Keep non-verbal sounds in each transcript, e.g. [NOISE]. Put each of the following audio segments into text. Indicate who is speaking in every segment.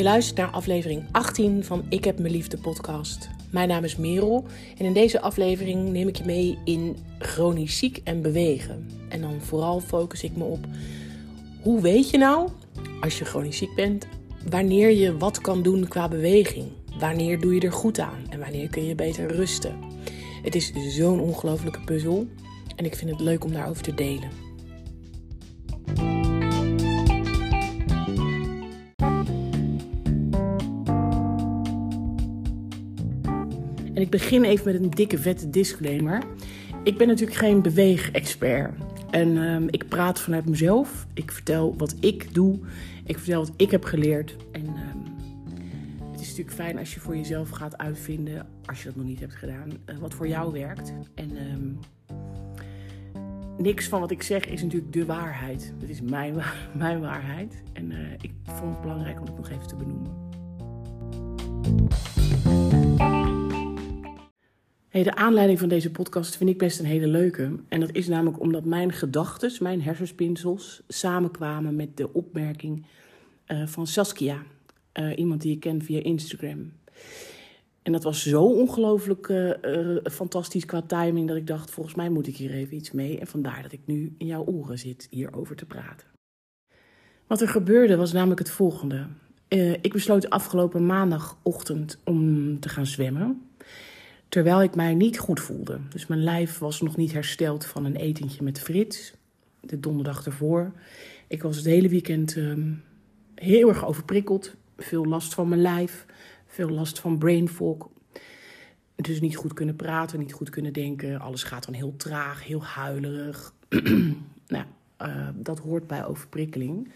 Speaker 1: Je luistert naar aflevering 18 van Ik heb mijn liefde podcast. Mijn naam is Merel en in deze aflevering neem ik je mee in chronisch ziek en bewegen. En dan vooral focus ik me op hoe weet je nou, als je chronisch ziek bent, wanneer je wat kan doen qua beweging. Wanneer doe je er goed aan en wanneer kun je beter rusten. Het is zo'n ongelofelijke puzzel en ik vind het leuk om daarover te delen. Ik begin even met een dikke vette disclaimer. Ik ben natuurlijk geen beweegexpert. En um, ik praat vanuit mezelf. Ik vertel wat ik doe. Ik vertel wat ik heb geleerd. En um, het is natuurlijk fijn als je voor jezelf gaat uitvinden, als je dat nog niet hebt gedaan, uh, wat voor jou werkt. En um, niks van wat ik zeg is natuurlijk de waarheid. Het is mijn, [LAUGHS] mijn waarheid. En uh, ik vond het belangrijk om het nog even te benoemen. De aanleiding van deze podcast vind ik best een hele leuke. En dat is namelijk omdat mijn gedachten, mijn hersenspinsels, samenkwamen met de opmerking uh, van Saskia. Uh, iemand die ik ken via Instagram. En dat was zo ongelooflijk uh, fantastisch qua timing dat ik dacht, volgens mij moet ik hier even iets mee. En vandaar dat ik nu in jouw oren zit hierover te praten. Wat er gebeurde was namelijk het volgende. ik besloot afgelopen maandagochtend om te gaan zwemmen. Terwijl ik mij niet goed voelde. Dus mijn lijf was nog niet hersteld van een etentje met Frits. De donderdag ervoor. Ik was het hele weekend um, heel erg overprikkeld. Veel last van mijn lijf. Veel last van brain fog. Dus niet goed kunnen praten, niet goed kunnen denken. Alles gaat dan heel traag, heel huilerig. [CLEARS THROAT] nou, uh, dat hoort bij overprikkeling.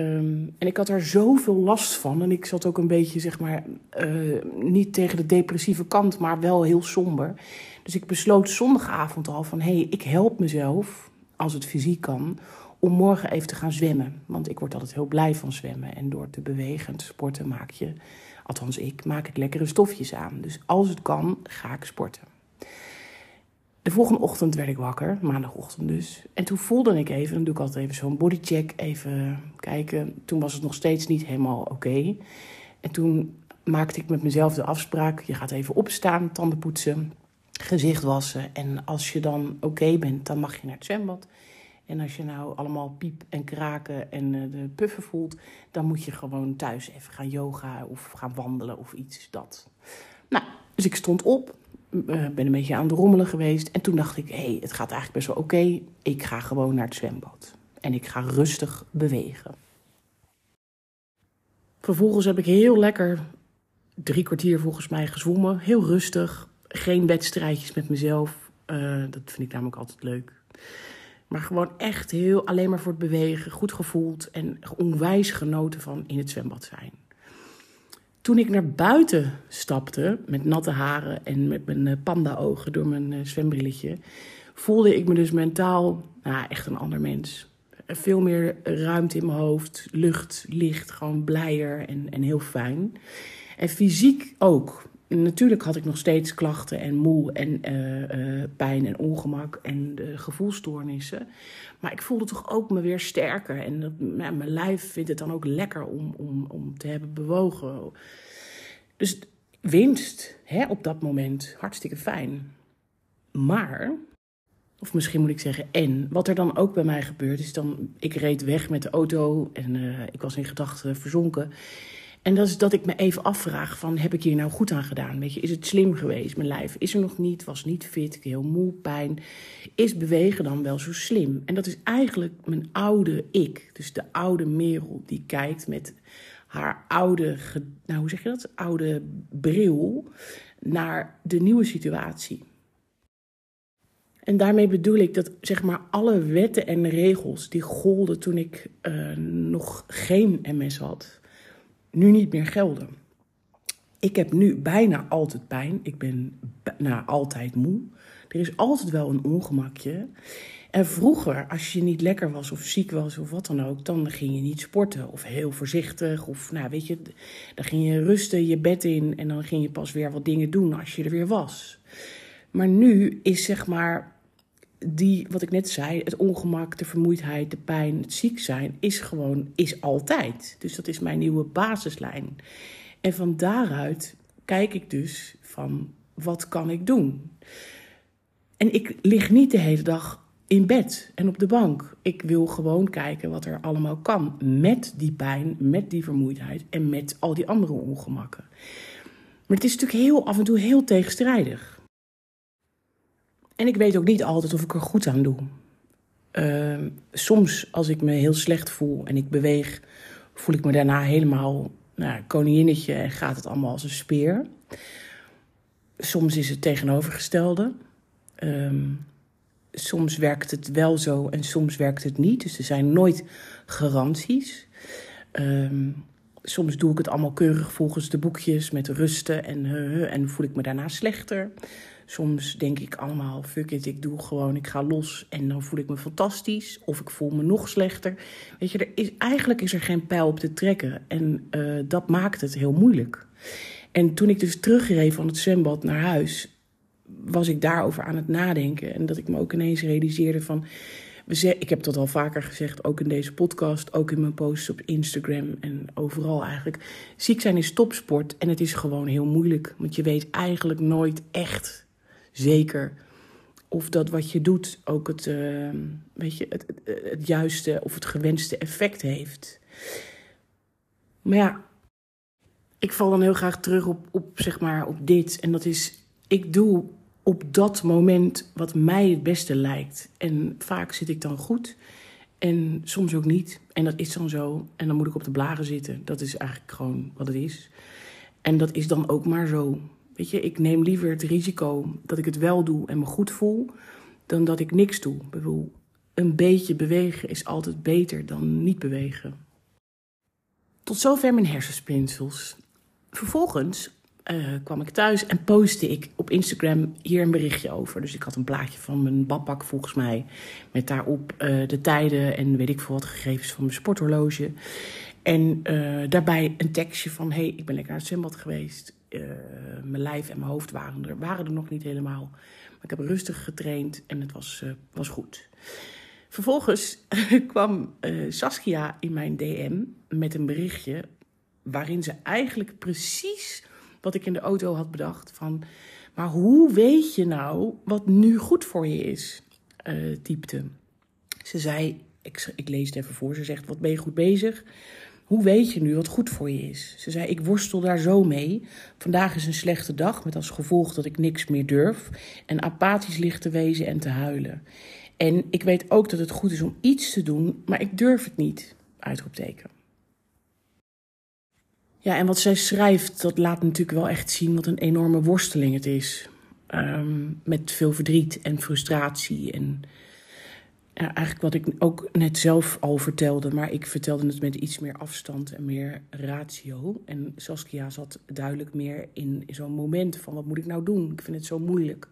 Speaker 1: Um, en ik had daar zoveel last van. En ik zat ook een beetje, zeg maar, uh, niet tegen de depressieve kant, maar wel heel somber. Dus ik besloot zondagavond al van, hé, hey, ik help mezelf, als het fysiek kan, om morgen even te gaan zwemmen. Want ik word altijd heel blij van zwemmen. En door te bewegen en te sporten maak je, althans ik, maak ik lekkere stofjes aan. Dus als het kan, ga ik sporten. De volgende ochtend werd ik wakker, maandagochtend dus. En toen voelde ik even, dan doe ik altijd even zo'n bodycheck, even kijken. Toen was het nog steeds niet helemaal oké. En toen maakte ik met mezelf de afspraak, je gaat even opstaan, tanden poetsen, gezicht wassen. En als je dan oké bent, dan mag je naar het zwembad. En als je nou allemaal piep en kraken en uh, de puffen voelt, dan moet je gewoon thuis even gaan yoga of gaan wandelen of iets dat. Nou, dus ik stond op, ben een beetje aan het rommelen geweest. En toen dacht ik, hé, hey, het gaat eigenlijk best wel oké. Ik ga gewoon naar het zwembad. En ik ga rustig bewegen. Vervolgens heb ik heel lekker drie kwartier volgens mij gezwommen. Heel rustig. Geen wedstrijdjes met mezelf. Uh, dat vind ik namelijk altijd leuk. Maar gewoon echt heel alleen maar voor het bewegen. Goed gevoeld en onwijs genoten van in het zwembad zijn. Toen ik naar buiten stapte met natte haren en met mijn panda-ogen door mijn zwembrilletje, voelde ik me dus mentaal nou, echt een ander mens. Veel meer ruimte in mijn hoofd, lucht, licht, gewoon blijer en, en heel fijn. En fysiek ook. Natuurlijk had ik nog steeds klachten en moe en uh, uh, pijn en ongemak en gevoelstoornissen. Maar ik voelde toch ook me weer sterker. En mijn lijf vindt het dan ook lekker om, om, om te hebben bewogen. Dus winst hè, op dat moment, hartstikke fijn. Maar, of misschien moet ik zeggen en, wat er dan ook bij mij gebeurt is dan... Ik reed weg met de auto en uh, ik was in gedachten verzonken... En dat is dat ik me even afvraag van, heb ik hier nou goed aan gedaan? Weet je, is het slim geweest? Mijn lijf is er nog niet, was niet fit, ik heel moe, pijn. Is bewegen dan wel zo slim? En dat is eigenlijk mijn oude ik. Dus de oude Merel die kijkt met haar oude, nou hoe zeg je dat? Oude bril naar de nieuwe situatie. En daarmee bedoel ik dat zeg maar alle wetten en regels die golden toen ik uh, nog geen MS had nu niet meer gelden. Ik heb nu bijna altijd pijn. Ik ben nou, altijd moe. Er is altijd wel een ongemakje. En vroeger, als je niet lekker was of ziek was of wat dan ook, dan ging je niet sporten of heel voorzichtig. Of nou weet je, dan ging je rusten je bed in en dan ging je pas weer wat dingen doen als je er weer was. Maar nu is zeg maar die, wat ik net zei, het ongemak, de vermoeidheid, de pijn, het ziek zijn, is gewoon, is altijd. Dus dat is mijn nieuwe basislijn. En van daaruit kijk ik dus van, wat kan ik doen? En ik lig niet de hele dag in bed en op de bank. Ik wil gewoon kijken wat er allemaal kan. Met die pijn, met die vermoeidheid en met al die andere ongemakken. Maar het is natuurlijk heel af en toe heel tegenstrijdig. En ik weet ook niet altijd of ik er goed aan doe. Ehm, soms, als ik me heel slecht voel en ik beweeg, voel ik me daarna helemaal nou, koninginnetje en gaat het allemaal als een speer. Soms is het tegenovergestelde. Um, soms werkt het wel zo en soms werkt het niet. Dus er zijn nooit garanties. Um, soms doe ik het allemaal keurig volgens de boekjes met rusten en, uh, en voel ik me daarna slechter. Soms denk ik allemaal, fuck it, ik doe gewoon, ik ga los en dan voel ik me fantastisch. Of ik voel me nog slechter. Weet je, er is, eigenlijk is er geen pijl op te trekken. En uh, dat maakt het heel moeilijk. En toen ik dus terugreed van het zwembad naar huis, was ik daarover aan het nadenken. En dat ik me ook ineens realiseerde van... Ik heb dat al vaker gezegd, ook in deze podcast, ook in mijn posts op Instagram en overal eigenlijk. Ziek zijn is topsport en het is gewoon heel moeilijk. Want je weet eigenlijk nooit echt zeker of dat wat je doet ook het, uh, weet je, het, het, het, juiste of het gewenste effect heeft. Maar ja, ik val dan heel graag terug op, op, zeg maar, op dit. En dat is, ik doe op dat moment wat mij het beste lijkt. En vaak zit ik dan goed en soms ook niet. En dat is dan zo. En dan moet ik op de blagen zitten. Dat is eigenlijk gewoon wat het is. En dat is dan ook maar zo. Weet je, ik neem liever het risico dat ik het wel doe en me goed voel, dan dat ik niks doe. Ik bedoel, een beetje bewegen is altijd beter dan niet bewegen. Tot zover mijn hersenspinsels. Vervolgens uh, kwam ik thuis en postte ik op Instagram hier een berichtje over. Dus ik had een plaatje van mijn badpak volgens mij. Met daarop uh, de tijden en weet ik veel wat gegevens van mijn sporthorloge. En uh, daarbij een tekstje van: hey, ik ben lekker naar het zwembad geweest. Mijn lijf en mijn hoofd waren er, waren er nog niet helemaal. Maar ik heb rustig getraind en het was, was goed. Vervolgens [LAUGHS] kwam Saskia in mijn DM met een berichtje waarin ze eigenlijk precies wat ik in de auto had bedacht. Van, maar hoe weet je nou wat nu goed voor je is? Typte. Ze zei, ik, ik lees het even voor, ze zegt, wat ben je goed bezig? Hoe weet je nu wat goed voor je is? Ze zei, ik worstel daar zo mee. Vandaag is een slechte dag, met als gevolg dat ik niks meer durf. En apathisch ligt te wezen en te huilen. En ik weet ook dat het goed is om iets te doen, maar ik durf het niet. Uitroepteken. Ja, en wat zij schrijft, dat laat natuurlijk wel echt zien wat een enorme worsteling het is. Um, met veel verdriet en frustratie. En eigenlijk wat ik ook net zelf al vertelde, maar ik vertelde het met iets meer afstand en meer ratio. En Saskia zat duidelijk meer in zo'n moment van wat moet ik nou doen? Ik vind het zo moeilijk.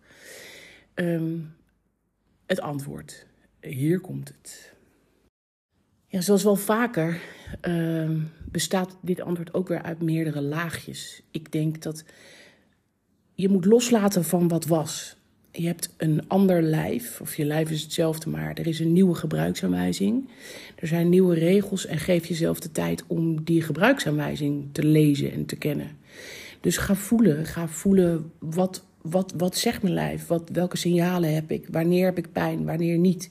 Speaker 1: Um, het antwoord, hier komt het. Ja, zoals wel vaker uh, bestaat dit antwoord ook weer uit meerdere laagjes. Ik denk dat je moet loslaten van wat was. Je hebt een ander lijf, of je lijf is hetzelfde, maar er is een nieuwe gebruiksaanwijzing. Er zijn nieuwe regels en geef jezelf de tijd om die gebruiksaanwijzing te lezen en te kennen. Dus ga voelen, ga voelen wat, wat, wat zegt mijn lijf, wat, welke signalen heb ik, wanneer heb ik pijn, wanneer niet.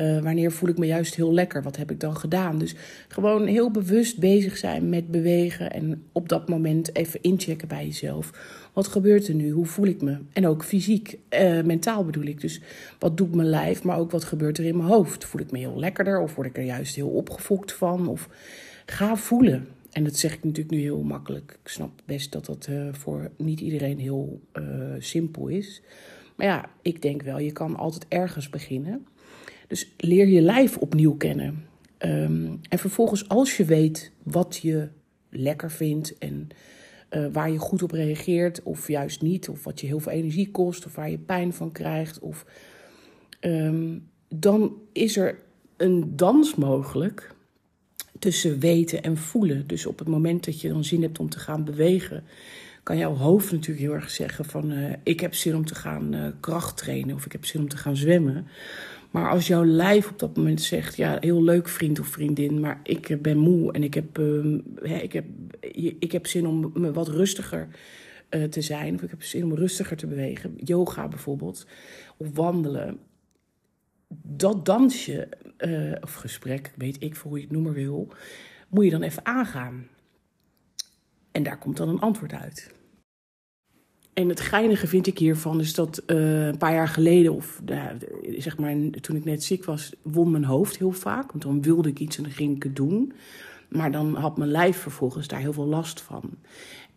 Speaker 1: Uh, wanneer voel ik me juist heel lekker? Wat heb ik dan gedaan? Dus gewoon heel bewust bezig zijn met bewegen en op dat moment even inchecken bij jezelf. Wat gebeurt er nu? Hoe voel ik me? En ook fysiek, uh, mentaal bedoel ik. Dus wat doet mijn lijf, maar ook wat gebeurt er in mijn hoofd? Voel ik me heel lekkerder of word ik er juist heel opgefokt van? Of ga voelen. En dat zeg ik natuurlijk nu heel makkelijk. Ik snap best dat dat uh, voor niet iedereen heel simpel is. Maar ja, ik denk wel, je kan altijd ergens beginnen. Dus leer je lijf opnieuw kennen. Um, en vervolgens, als je weet wat je lekker vindt en uh, waar je goed op reageert, of juist niet, of wat je heel veel energie kost, of waar je pijn van krijgt, of, um, dan is er een dans mogelijk tussen weten en voelen. Dus op het moment dat je dan zin hebt om te gaan bewegen, kan jouw hoofd natuurlijk heel erg zeggen van uh, ik heb zin om te gaan uh, kracht trainen of ik heb zin om te gaan zwemmen. Maar als jouw lijf op dat moment zegt, ja, heel leuk vriend of vriendin, maar ik ben moe en ik heb, uh, ik heb, ik heb zin om me wat rustiger te zijn. Of ik heb zin om rustiger te bewegen. Yoga bijvoorbeeld. Of wandelen. Dat dansje, of gesprek, weet ik voor hoe je het noemen wil, moet je dan even aangaan. En daar komt dan een antwoord uit. En het geinige vind ik hiervan is dat uh, een paar jaar geleden, of uh, zeg maar toen ik net ziek was, won mijn hoofd heel vaak. Want dan wilde ik iets en dan ging ik het doen. Maar dan had mijn lijf vervolgens daar heel veel last van.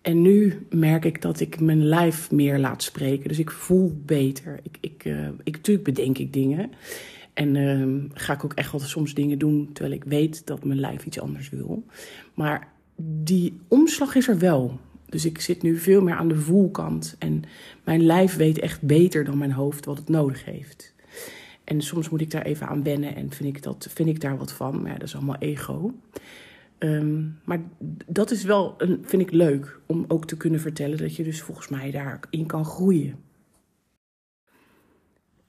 Speaker 1: En nu merk ik dat ik mijn lijf meer laat spreken. Dus ik voel beter. Ik, ik, uh, ik, natuurlijk bedenk ik dingen. En ehm, ga ik ook echt wel soms dingen doen terwijl ik weet dat mijn lijf iets anders wil. Maar die omslag is er wel. Dus ik zit nu veel meer aan de voelkant. En mijn lijf weet echt beter dan mijn hoofd wat het nodig heeft. En soms moet ik daar even aan wennen en vind ik, dat, vind ik daar wat van. Maar ja, dat is allemaal ego. Um, maar dat is wel, een, vind ik leuk om ook te kunnen vertellen dat je dus volgens mij daarin kan groeien.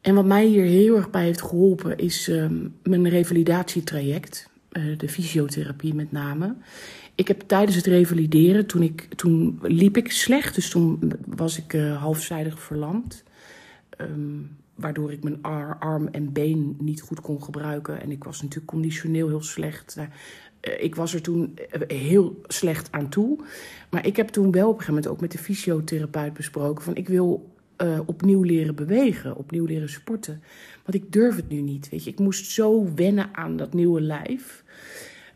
Speaker 1: En wat mij hier heel erg bij heeft geholpen is um, mijn revalidatietraject. Uh, de fysiotherapie met name. Ik heb tijdens het revalideren, toen, ik, toen liep ik slecht. Dus toen was ik uh, halfzijdig verlamd. Um, waardoor ik mijn arm en been niet goed kon gebruiken. En ik was natuurlijk conditioneel heel slecht. Uh, ik was er toen heel slecht aan toe. Maar ik heb toen wel op een gegeven moment ook met de fysiotherapeut besproken... van ik wil opnieuw leren bewegen, opnieuw leren sporten. Want ik durf het nu niet, weet je. Ik moest zo wennen aan dat nieuwe lijf.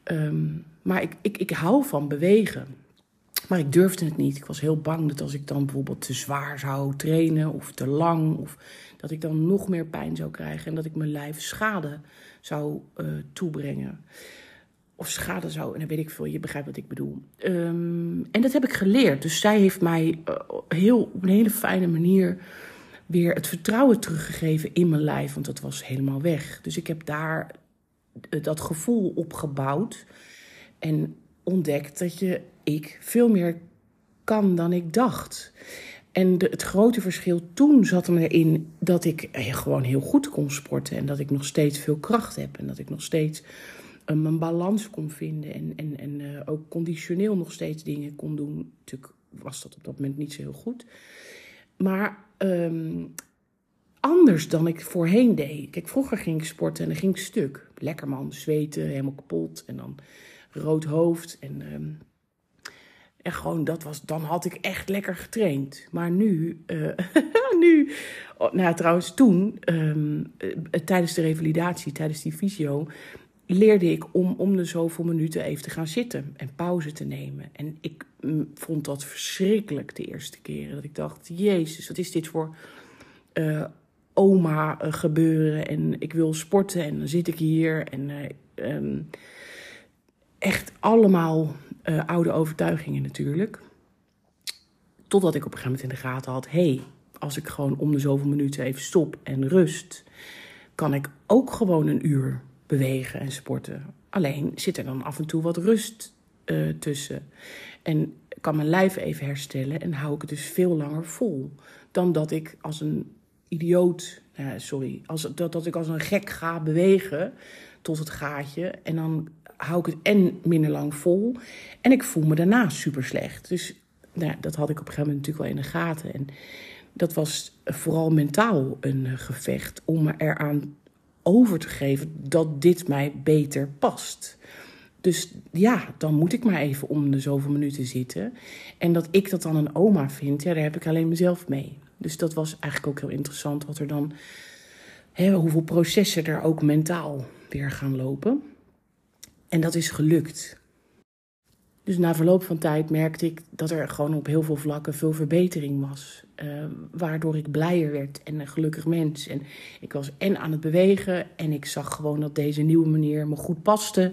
Speaker 1: Um, maar ik, ik, ik hou van bewegen. Maar ik durfde het niet. Ik was heel bang dat als ik dan bijvoorbeeld te zwaar zou trainen of te lang, of dat ik dan nog meer pijn zou krijgen en dat ik mijn lijf schade zou uh, toebrengen. Of schade zou, en dan weet ik veel, je begrijpt wat ik bedoel. Um, en dat heb ik geleerd. Dus zij heeft mij uh, heel, op een hele fijne manier weer het vertrouwen teruggegeven in mijn lijf, want dat was helemaal weg. Dus ik heb daar uh, dat gevoel opgebouwd en ontdekt dat je, ik veel meer kan dan ik dacht. En het grote verschil toen zat hem erin dat ik eh, gewoon heel goed kon sporten. En dat ik nog steeds veel kracht heb. En dat ik nog steeds uh, mijn balans kon vinden. En, en, en uh, ook conditioneel nog steeds dingen kon doen. Natuurlijk was dat op dat moment niet zo heel goed. Maar um, anders dan ik voorheen deed. Kijk, vroeger ging ik sporten en dan ging ik stuk. Lekker man, zweten, helemaal kapot. En dan rood hoofd. En, um, en gewoon dat was, dan had ik echt lekker getraind. Maar nu, uh, [LAUGHS] nu, oh, nou trouwens toen, um, tijdens de revalidatie, tijdens die fysio, leerde ik om om de zoveel minuten even te gaan zitten en pauze te nemen. En ik mm, vond dat verschrikkelijk de eerste keren. Dat ik dacht, jezus, wat is dit voor uh, oma gebeuren? En ik wil sporten en dan zit ik hier en... Um, echt allemaal uh, oude overtuigingen natuurlijk. Totdat ik op een gegeven moment in de gaten had: hé, hey, als ik gewoon om de zoveel minuten even stop en rust, kan ik ook gewoon een uur bewegen en sporten. Alleen zit er dan af en toe wat rust uh, tussen. En kan mijn lijf even herstellen en hou ik het dus veel langer vol. Dan dat ik als een idioot, uh, sorry, als, dat, dat ik als een gek ga bewegen tot het gaatje. En dan hou ik het en minder lang vol. En ik voel me daarna super slecht. Dus nou, dat had ik op een gegeven moment natuurlijk wel in de gaten. En dat was vooral mentaal een eh, gevecht om me eraan over te geven dat dit mij beter past. Dus ja, dan moet ik maar even om de zoveel minuten zitten. En dat ik dat dan een oma vind, ja, daar heb ik alleen mezelf mee. Dus dat was eigenlijk ook heel interessant wat er dan, hoeveel processen er ook mentaal weer gaan lopen. En dat is gelukt. Dus na verloop van tijd merkte ik dat er gewoon op heel veel vlakken veel verbetering was. Uh, waardoor ik blijer werd en een gelukkig mens. En ik was en aan het bewegen en ik zag gewoon dat deze nieuwe manier me goed paste.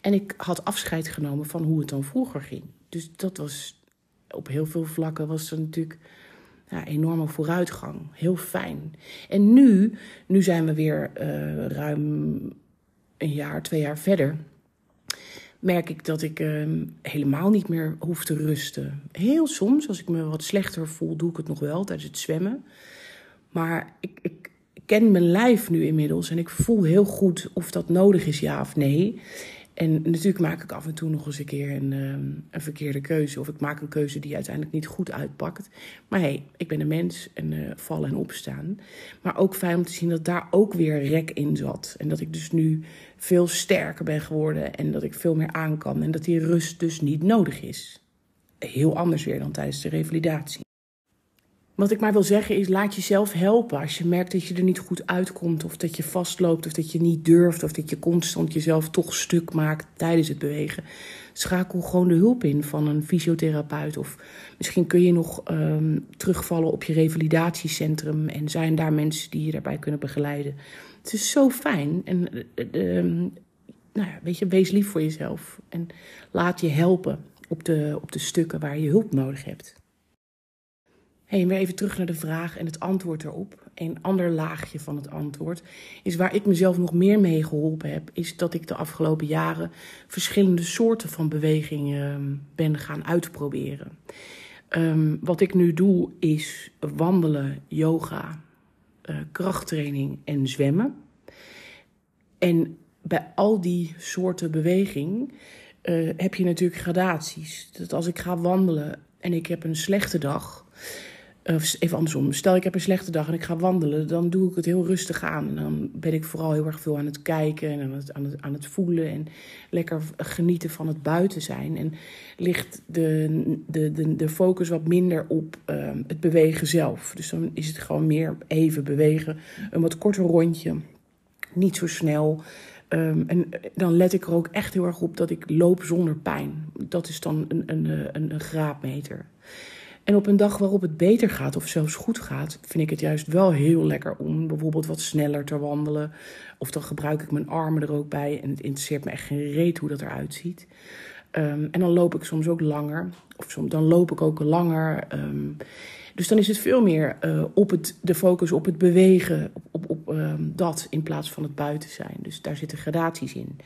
Speaker 1: En ik had afscheid genomen van hoe het dan vroeger ging. Dus dat was op heel veel vlakken was er natuurlijk ja, enorme vooruitgang. Heel fijn. En nu, nu zijn we weer uh, ruim een jaar, twee jaar verder merk ik dat ik ehm, helemaal niet meer hoef te rusten. Heel soms, als ik me wat slechter voel, doe ik het nog wel tijdens het zwemmen. Maar ik, ik ken mijn lijf nu inmiddels en ik voel heel goed of dat nodig is, ja of nee. En natuurlijk maak ik af en toe nog eens een keer een, ehm, een verkeerde keuze. Of ik maak een keuze die uiteindelijk niet goed uitpakt. Maar hé, hey, ik ben een mens en uh, vallen en opstaan. Maar ook fijn om te zien dat daar ook weer rek in zat. En dat ik dus nu veel sterker ben geworden. En dat ik veel meer aan kan. En dat die rust dus niet nodig is. Heel anders weer dan tijdens de revalidatie. Wat ik maar wil zeggen is, laat jezelf helpen. Als je merkt dat je er niet goed uitkomt, of dat je vastloopt, of dat je niet durft, of dat je constant jezelf toch stuk maakt tijdens het bewegen. Schakel gewoon de hulp in van een fysiotherapeut. Of misschien kun je nog um, terugvallen op je revalidatiecentrum en zijn daar mensen die je daarbij kunnen begeleiden. Het is zo fijn. En uh, nou ja, weet je, wees lief voor jezelf. En laat je helpen op de, op de stukken waar je hulp nodig hebt. Hey, weer even terug naar de vraag en het antwoord erop. Een ander laagje van het antwoord is waar ik mezelf nog meer mee geholpen heb, is dat ik de afgelopen jaren verschillende soorten van bewegingen ehm, ben gaan uitproberen. Um, wat ik nu doe is wandelen, yoga, uh, krachttraining en zwemmen. En bij al die soorten beweging uh, heb je natuurlijk gradaties. Dat als ik ga wandelen en ik heb een slechte dag of even andersom. Stel ik heb een slechte dag en ik ga wandelen, dan doe ik het heel rustig aan. En dan ben ik vooral heel erg veel aan het kijken en aan het, aan het, voelen. En lekker genieten van het buiten zijn. En ligt de, de, de, de focus wat minder op uh, het bewegen zelf. Dus dan is het gewoon meer even bewegen. Een wat korter rondje. Niet zo snel. Um, en dan let ik er ook echt heel erg op dat ik loop zonder pijn. Dat is dan een, een, een, een graadmeter. En op een dag waarop het beter gaat of zelfs goed gaat, vind ik het juist wel heel lekker om bijvoorbeeld wat sneller te wandelen. Of dan gebruik ik mijn armen er ook bij en het interesseert me echt geen reet hoe dat eruit ziet. Um, en dan loop ik soms ook langer. Of soms, dan loop ik ook langer. Um, dus dan is het veel meer uh, op het, de focus op het bewegen, op, op, um, dat in plaats van het buiten zijn. Dus daar zitten gradaties in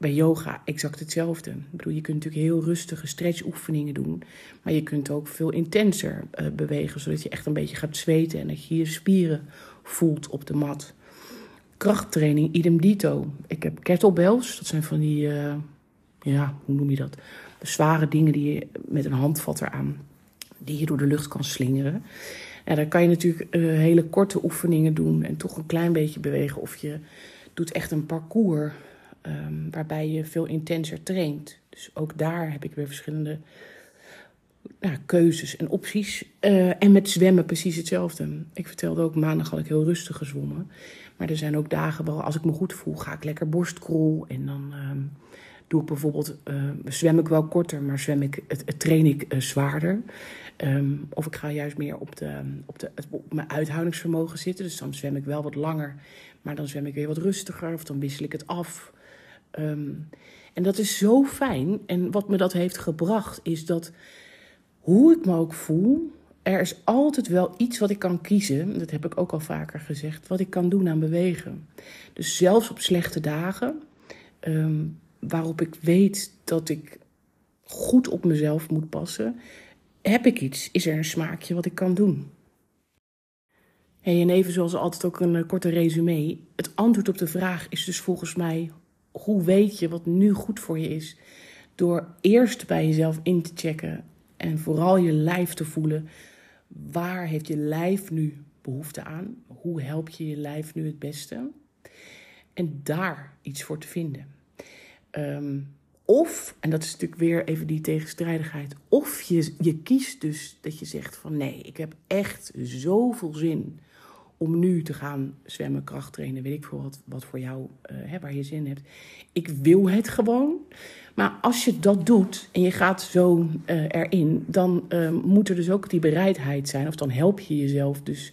Speaker 1: bij yoga exact hetzelfde. Ik bedoel, je kunt natuurlijk heel rustige stretchoefeningen doen, maar je kunt ook veel intenser uh, bewegen, zodat je echt een beetje gaat zweten en dat je je spieren voelt op de mat. Krachttraining, idem dito. Ik heb kettlebells, dat zijn van die, uh, ja, hoe noem je dat? De zware dingen die je met een handvat eraan, die je door de lucht kan slingeren. Ja, daar kan je natuurlijk uh, hele korte oefeningen doen en toch een klein beetje bewegen. Of je doet echt een parcours um, waarbij je veel intenser traint. Dus ook daar heb ik weer verschillende nou, keuzes en opties. Uh, en met zwemmen precies hetzelfde. Ik vertelde ook, maandag had ik heel rustig gezwommen. Maar er zijn ook dagen waar als ik me goed voel, ga ik lekker borstkrol. En dan um, doe ik bijvoorbeeld, uh, zwem ik wel korter, maar zwem ik, het, train ik uh, zwaarder. Um, of ik ga juist meer op, de, op, de, op mijn uithoudingsvermogen zitten. Dus dan zwem ik wel wat langer, maar dan zwem ik weer wat rustiger. Of dan wissel ik het af. Um, en dat is zo fijn. En wat me dat heeft gebracht is dat hoe ik me ook voel, er is altijd wel iets wat ik kan kiezen. Dat heb ik ook al vaker gezegd. Wat ik kan doen aan bewegen. Dus zelfs op slechte dagen, um, waarop ik weet dat ik goed op mezelf moet passen, heb ik iets. Is er een smaakje wat ik kan doen? Hey, en even zoals altijd ook een korte resume. Het antwoord op de vraag is dus volgens mij hoe weet je wat nu goed voor je is? Door eerst bij jezelf in te checken en vooral je lijf te voelen. Waar heeft je lijf nu behoefte aan? Hoe help je je lijf nu het beste? En daar iets voor te vinden. Um, of, en dat is natuurlijk weer even die tegenstrijdigheid, of je, je kiest dus dat je zegt van nee, ik heb echt zoveel zin om nu te gaan zwemmen, kracht trainen, weet ik veel wat, voor jou, hè, waar je zin in hebt. Ik wil het gewoon. Maar als je dat doet en je gaat zo uh, erin, dan uh, moet er dus ook die bereidheid zijn. Of dan help je jezelf dus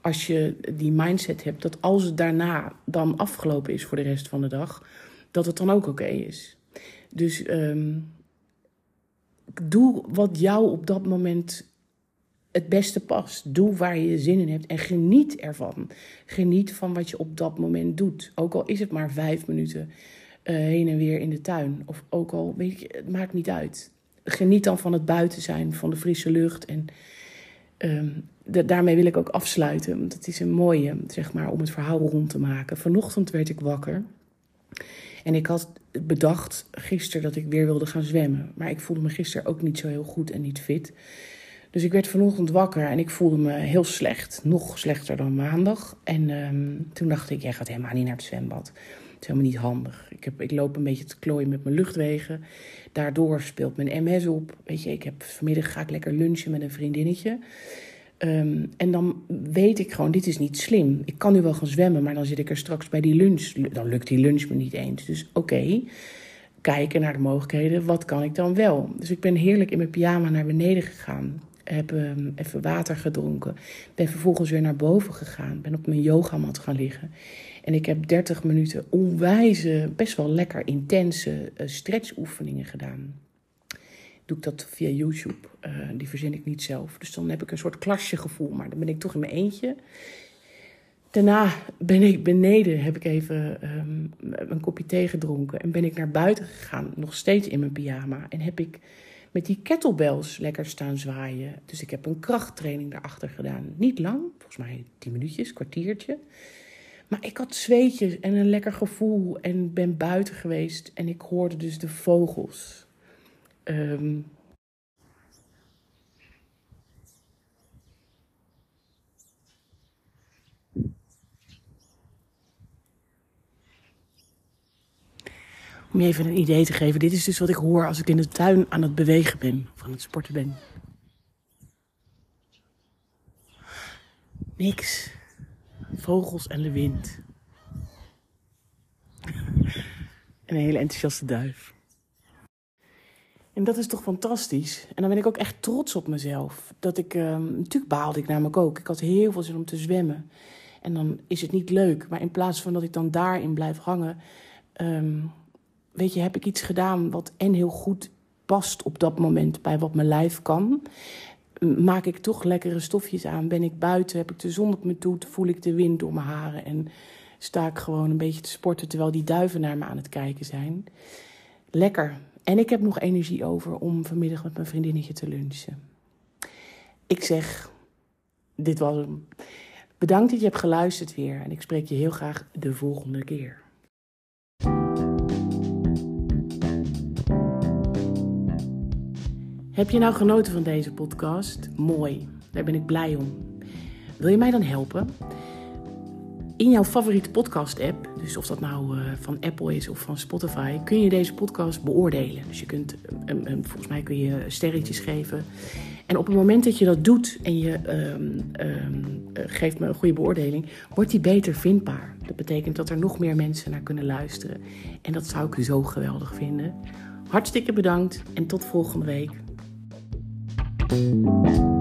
Speaker 1: als je die mindset hebt dat als het daarna dan afgelopen is voor de rest van de dag, dat het dan ook oké is. Dus um, doe wat jou op dat moment het beste past. Doe waar je zin in hebt en geniet ervan. Geniet van wat je op dat moment doet. Ook al is het maar vijf minuten. heen en weer in de tuin. Of ook al, weet je, het maakt niet uit. Geniet dan van het buiten zijn, van de frisse lucht. En ehm, daarmee wil ik ook afsluiten. Want het is een mooie, zeg maar, om het verhaal rond te maken. Vanochtend werd ik wakker. En ik had bedacht gisteren dat ik weer wilde gaan zwemmen. Maar ik voelde me gisteren ook niet zo heel goed en niet fit. Dus ik werd vanochtend wakker en ik voelde me heel slecht. Nog slechter dan maandag. En ehm, toen dacht ik, jij gaat helemaal niet naar het zwembad. Het is helemaal niet handig. Ik, heb, ik loop een beetje te klooien met mijn luchtwegen. Daardoor speelt mijn MS op. Weet je, ik heb vanmiddag ga ik lekker lunchen met een vriendinnetje. Ehm, en dan weet ik gewoon, dit is niet slim. Ik kan nu wel gaan zwemmen, maar dan zit ik er straks bij die lunch. Dan lukt die lunch me niet eens. Dus oké, kijken naar de mogelijkheden. Wat kan ik dan wel? Dus ik ben heerlijk in mijn pyjama naar beneden gegaan. Heb um, even water gedronken. Ben vervolgens weer naar boven gegaan. Ben op mijn yogamat gaan liggen. En ik heb 30 minuten onwijze, best wel lekker intense uh, stretchoefeningen gedaan doe ik dat via YouTube. Uh, die verzin ik niet zelf. Dus dan heb ik een soort klasje gevoel, maar dan ben ik toch in mijn eentje. Daarna ben ik beneden, heb ik even um, een kopje thee gedronken en ben ik naar buiten gegaan, nog steeds in mijn pyjama. En heb ik met die kettlebells lekker staan zwaaien. Dus ik heb een krachttraining daarachter gedaan. Niet lang, volgens mij tien minuutjes, kwartiertje. Maar ik had zweetjes en een lekker gevoel en ben buiten geweest en ik hoorde dus de vogels. Um, Om je even een idee te geven, dit is dus wat ik hoor als ik in de tuin aan het bewegen ben, of aan het sporten ben. Niks. Vogels en de wind. [LAUGHS] een hele enthousiaste duif. En dat is toch fantastisch. En dan ben ik ook echt trots op mezelf. Dat ik, um, natuurlijk baalde ik namelijk ook. Ik had heel veel zin om te zwemmen. En dan is het niet leuk. Maar in plaats van dat ik dan daarin blijf hangen, um, weet je, heb ik iets gedaan wat en heel goed past op dat moment bij wat mijn lijf kan. Maak ik toch lekkere stofjes aan? Ben ik buiten? Heb ik de zon op me toe? Voel ik de wind door mijn haren? En sta ik gewoon een beetje te sporten terwijl die duiven naar me aan het kijken zijn? Lekker. En ik heb nog energie over om vanmiddag met mijn vriendinnetje te lunchen. Ik zeg, dit was hem. Bedankt dat je hebt geluisterd weer en ik spreek je heel graag de volgende keer. Heb je nou genoten van deze podcast? Mooi, daar ben ik blij om. Wil je mij dan helpen? in jouw favoriete podcast-app, dus of dat nou uh, van Apple is of van Spotify, kun je deze podcast beoordelen. Dus je kunt, volgens mij kun je sterretjes geven. En op het moment dat je dat doet en je um, geeft me een goede beoordeling, wordt die beter vindbaar. Dat betekent dat er nog meer mensen naar kunnen luisteren. En dat zou ik zo geweldig vinden. Hartstikke bedankt en tot volgende week. thank you